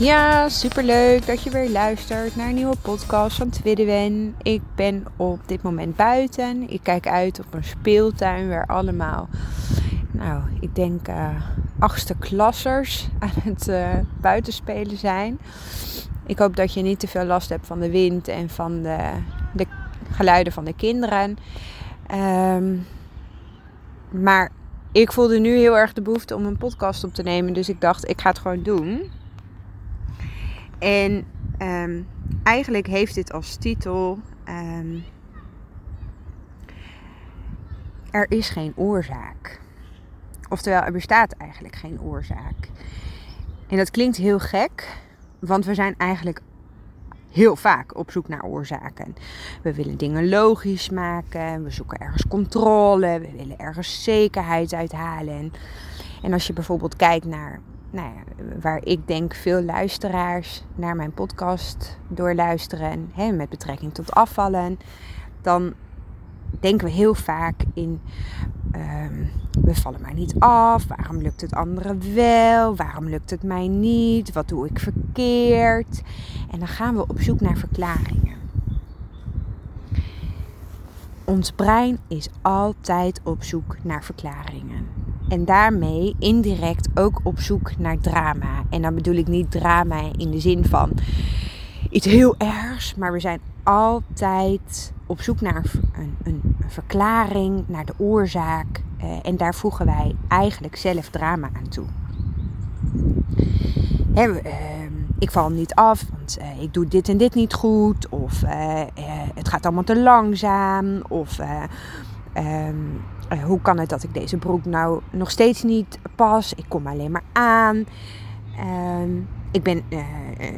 Ja, superleuk dat je weer luistert naar een nieuwe podcast van Twidden. Ik ben op dit moment buiten. Ik kijk uit op een speeltuin waar allemaal, nou, ik denk uh, achtste klassers aan het uh, buitenspelen zijn. Ik hoop dat je niet te veel last hebt van de wind en van de, de geluiden van de kinderen. Um, maar ik voelde nu heel erg de behoefte om een podcast op te nemen. Dus ik dacht, ik ga het gewoon doen. En um, eigenlijk heeft dit als titel. Um, er is geen oorzaak. Oftewel, er bestaat eigenlijk geen oorzaak. En dat klinkt heel gek, want we zijn eigenlijk heel vaak op zoek naar oorzaken. We willen dingen logisch maken, we zoeken ergens controle, we willen ergens zekerheid uithalen. En als je bijvoorbeeld kijkt naar nou ja, waar ik denk veel luisteraars naar mijn podcast doorluisteren, hè, met betrekking tot afvallen, dan denken we heel vaak in um, we vallen maar niet af, waarom lukt het anderen wel, waarom lukt het mij niet, wat doe ik verkeerd. En dan gaan we op zoek naar verklaringen. Ons brein is altijd op zoek naar verklaringen. En daarmee indirect ook op zoek naar drama. En dan bedoel ik niet drama in de zin van iets heel ergs, maar we zijn altijd op zoek naar een, een, verklaring, naar de oorzaak. Uh, en daar voegen wij eigenlijk zelf drama aan toe. Uh, ik val niet af, want uh, ik doe dit en dit niet goed. Of het gaat allemaal te langzaam. Of um, hoe kan het dat ik deze broek nou nog steeds niet pas? Ik kom alleen maar aan. Um, ik ben uh,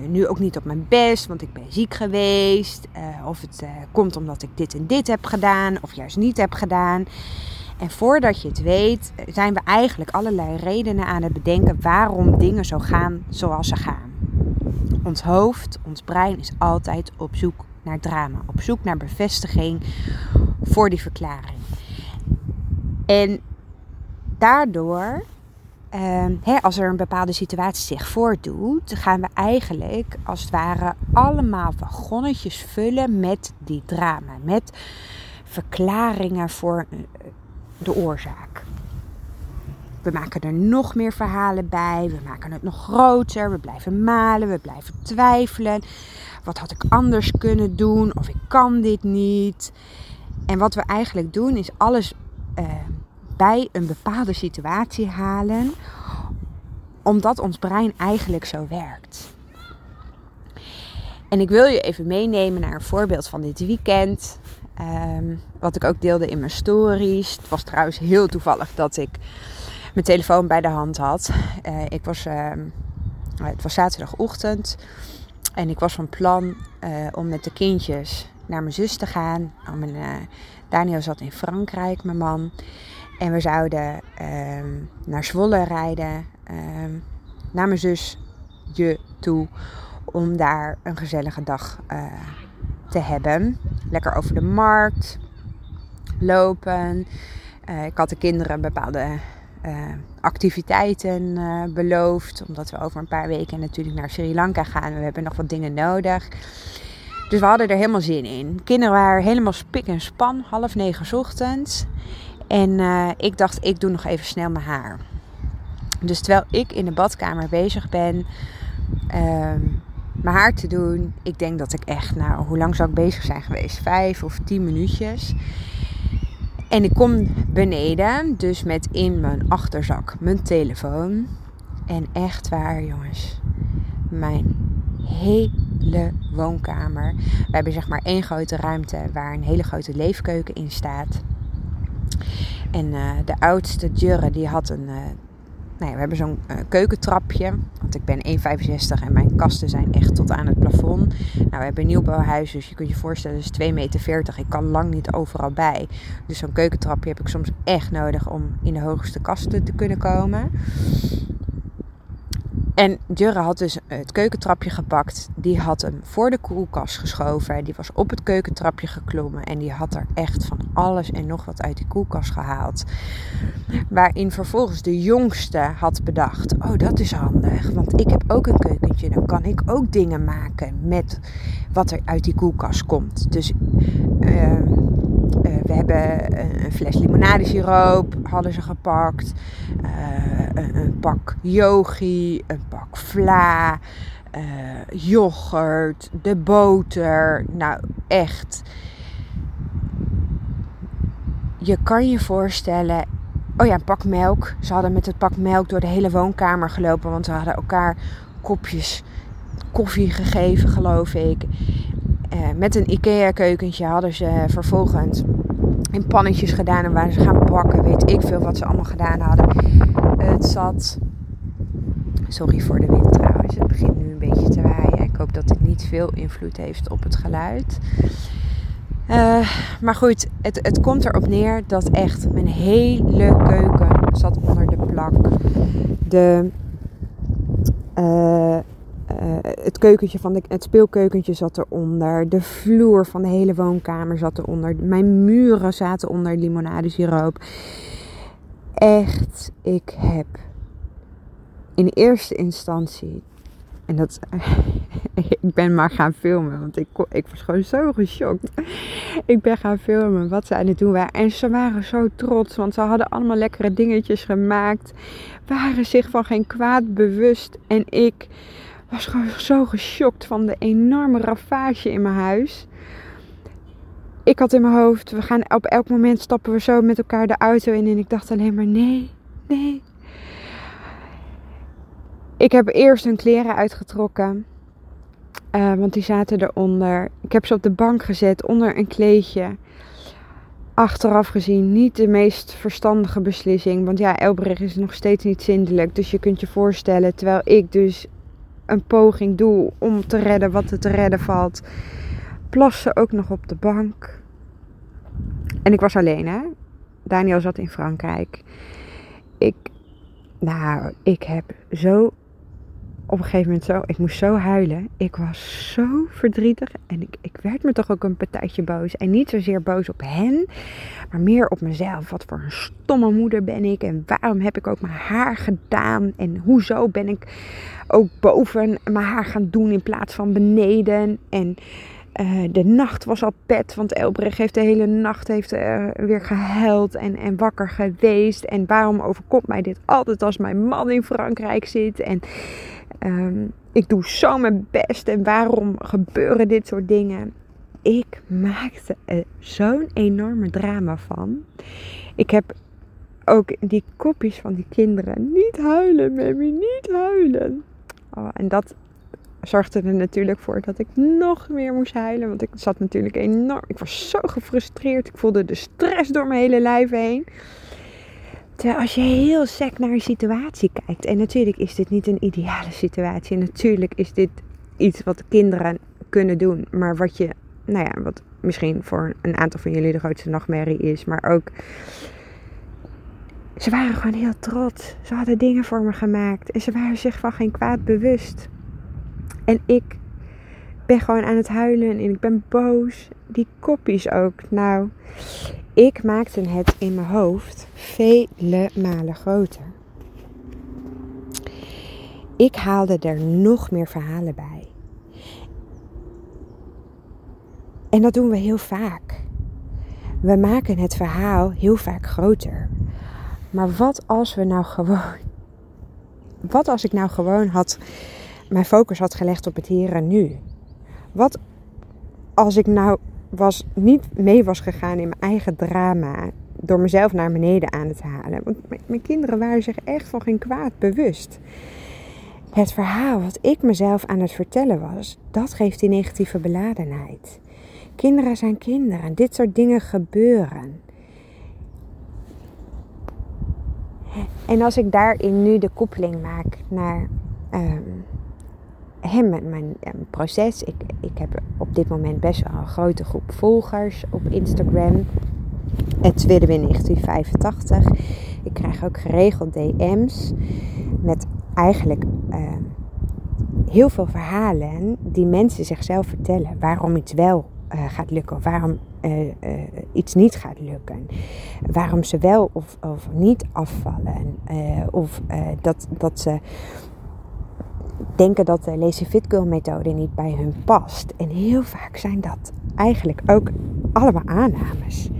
nu ook niet op mijn best, want ik ben ziek geweest. Of het komt omdat ik dit en dit heb gedaan, of juist niet heb gedaan. En voordat je het weet, zijn we eigenlijk allerlei redenen aan het bedenken waarom dingen zo gaan zoals ze gaan. Ons hoofd, ons brein is altijd op zoek naar drama, op zoek naar bevestiging voor die verklaring. En daardoor Um, als er een bepaalde situatie zich voordoet, gaan we eigenlijk als het ware allemaal wagonnetjes vullen met die drama, met verklaringen voor eh, de oorzaak. We maken er nog meer verhalen bij, we maken het nog groter, we blijven malen, we blijven twijfelen. Wat had ik anders kunnen doen? Of ik kan dit niet. En wat we eigenlijk doen is alles uh, bij een bepaalde situatie halen, omdat ons brein eigenlijk zo werkt. En ik wil je even meenemen naar een voorbeeld van dit weekend. Um, wat ik ook deelde in mijn stories. Het was trouwens heel toevallig dat ik mijn telefoon bij de hand had. Uh, ik was, uh, het was zaterdagochtend. En ik was van plan uh, om met de kindjes naar mijn zus te gaan. Mijn, Daniel zat in Frankrijk, mijn man. En we zouden ehm, naar Zwolle rijden, ehm, naar mijn zus je toe, om daar een gezellige dag uh, te hebben. Lekker over de markt lopen. Uh, ik had de kinderen bepaalde uh, activiteiten beloofd, omdat we over een paar weken natuurlijk naar Sri Lanka gaan. We hebben nog wat dingen nodig. Dus we hadden er helemaal zin in. kinderen waren helemaal spik en span, half negen ochtends. En uh, ik dacht, ik doe nog even snel mijn haar. Dus terwijl ik in de badkamer bezig ben uh, mijn haar te doen, ik denk dat ik echt, nou, hoe lang zou ik bezig zijn geweest? Vijf of tien minuutjes. En ik kom beneden, dus met in mijn achterzak mijn telefoon. En echt waar, jongens, mijn hele woonkamer. We hebben zeg maar één grote ruimte waar een hele grote leefkeuken in staat. En uh, de oudste Jurre die had een, uh, nou ja, we hebben zo'n uh, keukentrapje. Want ik ben 1,65 en mijn kasten zijn echt tot aan het plafond. Nou, we hebben een nieuwbouwhuis, dus je kunt je voorstellen, het is 2,40 meter. Ik kan lang niet overal bij. Dus zo'n keukentrapje heb ik soms echt nodig om in de hoogste kasten te kunnen komen. En Jurre had dus het keukentrapje gepakt. Die had hem voor de koelkast geschoven. Die was op het keukentrapje geklommen. En die had er echt van alles en nog wat uit die koelkast gehaald. Waarin vervolgens de jongste had bedacht: Oh, dat is handig. Want ik heb ook een keukentje. Dan kan ik ook dingen maken met wat er uit die koelkast komt. Dus. Uh, een fles limonadesiroop hadden ze gepakt. Uh, een, pak yogi, een pak vla, uh, yoghurt, de boter. Nou, echt. Je kan je voorstellen. Oh ja, een pak melk. Ze hadden met het pak melk door de hele woonkamer gelopen. Want ze hadden elkaar kopjes koffie gegeven, geloof ik. Uh, met een IKEA-keukentje hadden ze vervolgens in pannetjes gedaan en waren ze gaan bakken. Weet ik veel wat ze allemaal gedaan hadden. Het zat. Sorry voor de wind trouwens. Het begint nu een beetje te waaien. Ik hoop dat dit niet veel invloed heeft op het geluid. Uh, maar goed, het, het komt erop neer dat echt mijn hele keuken zat onder de plak. De. Uh, uh, het keukentje van de, het speelkeukentje zat eronder. De vloer van de hele woonkamer zat eronder. Mijn muren zaten onder limonadesiroop. Echt, ik heb in eerste instantie. En dat. ik ben maar gaan filmen. Want ik, ik was gewoon zo geschokt. Ik ben gaan filmen wat ze aan het doen waren. En ze waren zo trots. Want ze hadden allemaal lekkere dingetjes gemaakt. Waren zich van geen kwaad bewust. En ik was gewoon zo geschokt van de enorme ravage in mijn huis. Ik had in mijn hoofd, we gaan op elk moment stappen we zo met elkaar de auto in. En ik dacht alleen maar nee, nee. Ik heb eerst hun kleren uitgetrokken. Uh, want die zaten eronder. Ik heb ze op de bank gezet onder een kleedje. Achteraf gezien niet de meest verstandige beslissing. Want ja, Elbrich is nog steeds niet zindelijk. Dus je kunt je voorstellen, terwijl ik dus een poging doe om te redden wat er te redden valt, plassen ook nog op de bank. En ik was alleen, hè? Daniel zat in Frankrijk. Ik, nou, ik heb zo op een gegeven moment zo, ik moest zo huilen. Ik was zo verdrietig en ik, ik werd me toch ook een partijtje boos. En niet zozeer boos op hen, maar meer op mezelf. Wat voor een stomme moeder ben ik en waarom heb ik ook mijn haar gedaan? En hoezo ben ik ook boven mijn haar gaan doen in plaats van beneden? En uh, de nacht was al pet, want Elbrecht heeft de hele nacht heeft, uh, weer gehuild en, en wakker geweest. En waarom overkomt mij dit altijd als mijn man in Frankrijk zit? En um, ik doe zo mijn best en waarom gebeuren dit soort dingen? Ik maakte er zo'n enorme drama van. Ik heb ook die kopjes van die kinderen. Niet huilen, baby, niet huilen. Oh, en dat zorgde er natuurlijk voor dat ik nog meer moest huilen. Want ik zat natuurlijk enorm. Ik was zo gefrustreerd. Ik voelde de stress door mijn hele lijf heen. Terwijl als je heel sec naar een situatie kijkt. En natuurlijk is dit niet een ideale situatie. Natuurlijk is dit iets wat kinderen kunnen doen. Maar wat je, nou ja, wat misschien voor een aantal van jullie de grootste nachtmerrie is. Maar ook. Ze waren gewoon heel trots. Ze hadden dingen voor me gemaakt. En ze waren zich van geen kwaad bewust. En ik gewoon aan het huilen en ik ben boos. Die kopjes ook. Nou, ik maakte het in mijn hoofd vele malen groter. Ik haalde er nog meer verhalen bij. En dat doen we heel vaak. We maken het verhaal heel vaak groter. Maar wat als we nou gewoon. Wat als ik nou gewoon had. Mijn focus had gelegd op het hier en nu? Wat als ik nou was, niet mee was gegaan in mijn eigen drama. Door mezelf naar beneden aan te halen. Want mijn kinderen waren zich echt van geen kwaad bewust. Het verhaal wat ik mezelf aan het vertellen was, dat geeft die negatieve beladenheid. Kinderen zijn kinderen. Dit soort dingen gebeuren. En als ik daarin nu de koppeling maak naar um, hem, mijn, mijn, proces. Ik, ik heb op dit moment best wel een grote groep volgers op Instagram. Het tweede in 1985. Ik krijg ook geregeld DM's met eigenlijk ehm, heel veel verhalen die mensen zichzelf vertellen. Waarom iets wel uh, gaat lukken, of waarom uh, uh, iets niet gaat lukken. Waarom ze wel of, of niet afvallen. of dat, dat ze denken dat de Lazy Fit Girl methode niet bij hun past. En heel vaak zijn dat eigenlijk ook allemaal aannames.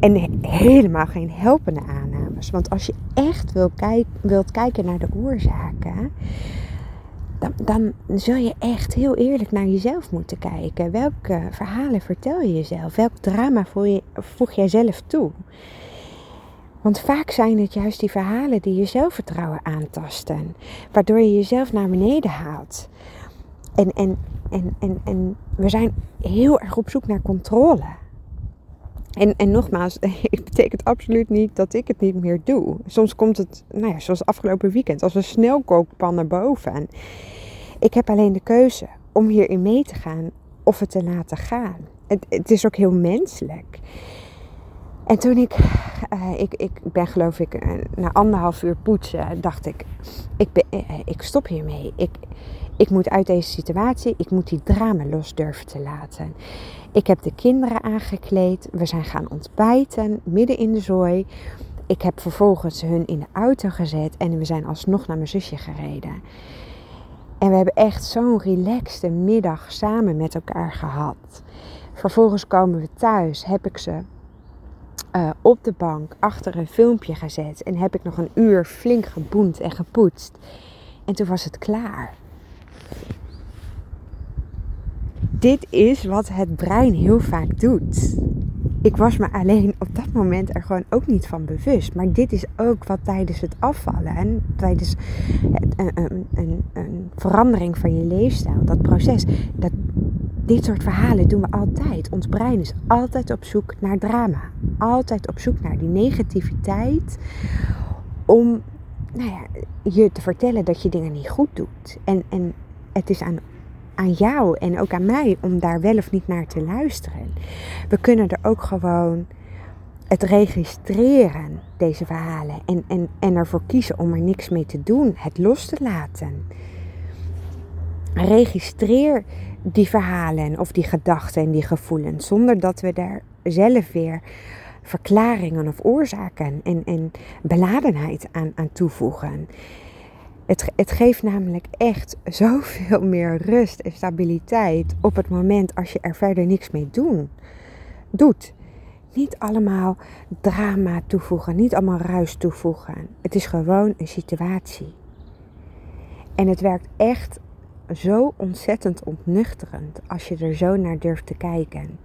En helemaal geen helpende aannames. Want als je echt wil wilt kijken naar de oorzaken, dan, dan zul je echt heel eerlijk naar jezelf moeten kijken. Welke verhalen vertel je jezelf? Welk drama voeg jij zelf toe? Want vaak zijn het juist die verhalen die je zelfvertrouwen aantasten, waardoor je jezelf naar beneden haalt. En, en, en, en, en we zijn heel erg op zoek naar controle. En, en nogmaals, het betekent absoluut niet dat ik het niet meer doe. Soms komt het, nou ja, zoals afgelopen weekend, als een snelkookpan naar boven. Ik heb alleen de keuze om hierin mee te gaan of het te laten gaan. Het, het is ook heel menselijk. En toen ik, uh, ik, ik ben geloof ik uh, na anderhalf uur poetsen, dacht ik, ik, ben, uh, ik stop hiermee. Ik, ik moet uit deze situatie, ik moet die drama los durven te laten. Ik heb de kinderen aangekleed, we zijn gaan ontbijten midden in de zooi. Ik heb vervolgens hun in de auto gezet en we zijn alsnog naar mijn zusje gereden. En we hebben echt zo'n relaxte middag samen met elkaar gehad. Vervolgens komen we thuis, heb ik ze uh, op de bank achter een filmpje gezet. En heb ik nog een uur flink geboend en gepoetst. En toen was het klaar. Dit is wat het brein heel vaak doet. Ik was me alleen op dat moment er gewoon ook niet van bewust. Maar dit is ook wat tijdens het afvallen en tijdens een, een, een, een verandering van je leefstijl, dat proces, dat, dit soort verhalen doen we altijd. Ons brein is altijd op zoek naar drama. Altijd op zoek naar die negativiteit. Om nou ja, je te vertellen dat je dingen niet goed doet. En, en het is aan, aan jou en ook aan mij om daar wel of niet naar te luisteren. We kunnen er ook gewoon het registreren, deze verhalen. En, en, en ervoor kiezen om er niks mee te doen. Het los te laten. Registreer die verhalen of die gedachten en die gevoelens. Zonder dat we daar zelf weer verklaringen of oorzaken en, en beladenheid aan, aan toevoegen. Het, het geeft namelijk echt zoveel meer rust en stabiliteit op het moment als je er verder niks mee doen, doet. Niet allemaal drama toevoegen, niet allemaal ruis toevoegen. Het is gewoon een situatie. En het werkt echt zo ontzettend ontnuchterend als je er zo naar durft te kijken.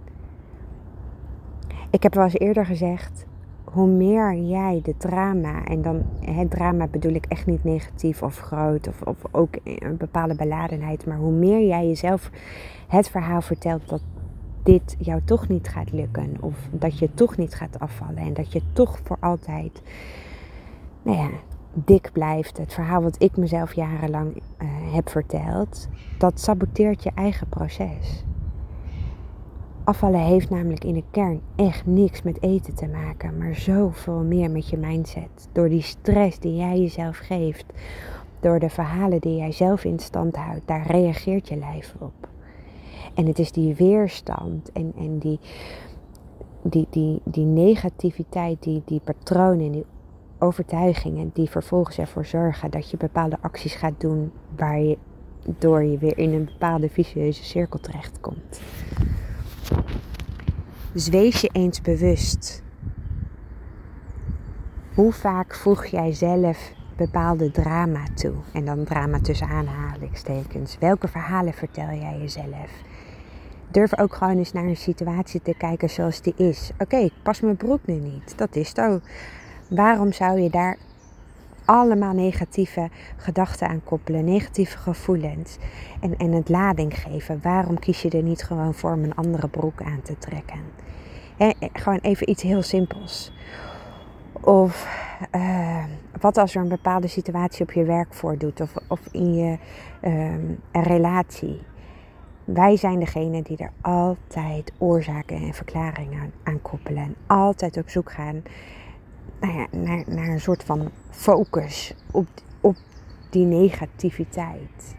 Ik heb wel eens eerder gezegd, hoe meer jij de drama, en dan het drama bedoel ik echt niet negatief of groot of, of ook een bepaalde beladenheid, maar hoe meer jij jezelf het verhaal vertelt dat dit jou toch niet gaat lukken of dat je toch niet gaat afvallen en dat je toch voor altijd, nou ja, dik blijft. Het verhaal wat ik mezelf jarenlang uh, heb verteld, dat saboteert je eigen proces. Afvallen heeft namelijk in de kern echt niks met eten te maken, maar zoveel meer met je mindset. Door die stress die jij jezelf geeft, door de verhalen die jij zelf in stand houdt, daar reageert je lijf op. En het is die weerstand en, en die, die, die, die negativiteit, die, die patronen, die overtuigingen die vervolgens ervoor zorgen dat je bepaalde acties gaat doen waar je weer in een bepaalde vicieuze cirkel terechtkomt. Dus wees je eens bewust. Hoe vaak voeg jij zelf bepaalde drama toe? En dan drama tussen aanhalingstekens. Welke verhalen vertel jij jezelf? Durf ook gewoon eens naar een situatie te kijken zoals die is. Oké, ik pas mijn broek nu niet. Dat is ook. Waarom zou je daar allemaal negatieve gedachten aan koppelen, negatieve gevoelens en, en het lading geven? Waarom kies je er niet gewoon voor om een andere broek aan te trekken? gewoon even iets heel simpels. Of uh, wat als er een bepaalde situatie op je werk voordoet of, of in je um, relatie. Wij zijn degene die er altijd oorzaken en verklaringen aan koppelen. En altijd op zoek gaan nou ja, naar, naar een soort van focus op, op die negativiteit.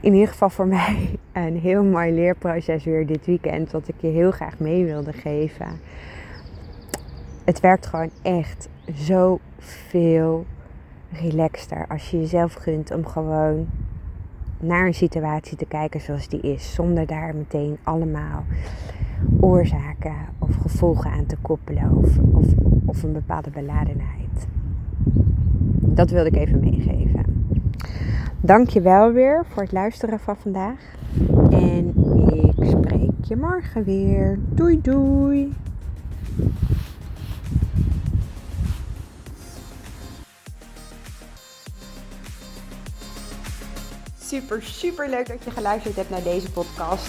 In ieder geval voor mij een heel mooi leerproces weer dit weekend, wat ik je heel graag mee wilde geven. Het werkt gewoon echt zo veel relaxter als je jezelf gunt om gewoon naar een situatie te kijken zoals die is, zonder daar meteen allemaal oorzaken of gevolgen aan te koppelen of, of, een bepaalde beladenheid. Dat wilde ik even meegeven. Dank je wel weer voor het luisteren van vandaag. En ik spreek je morgen weer. Doei doei. Super, super leuk dat je geluisterd hebt naar deze podcast.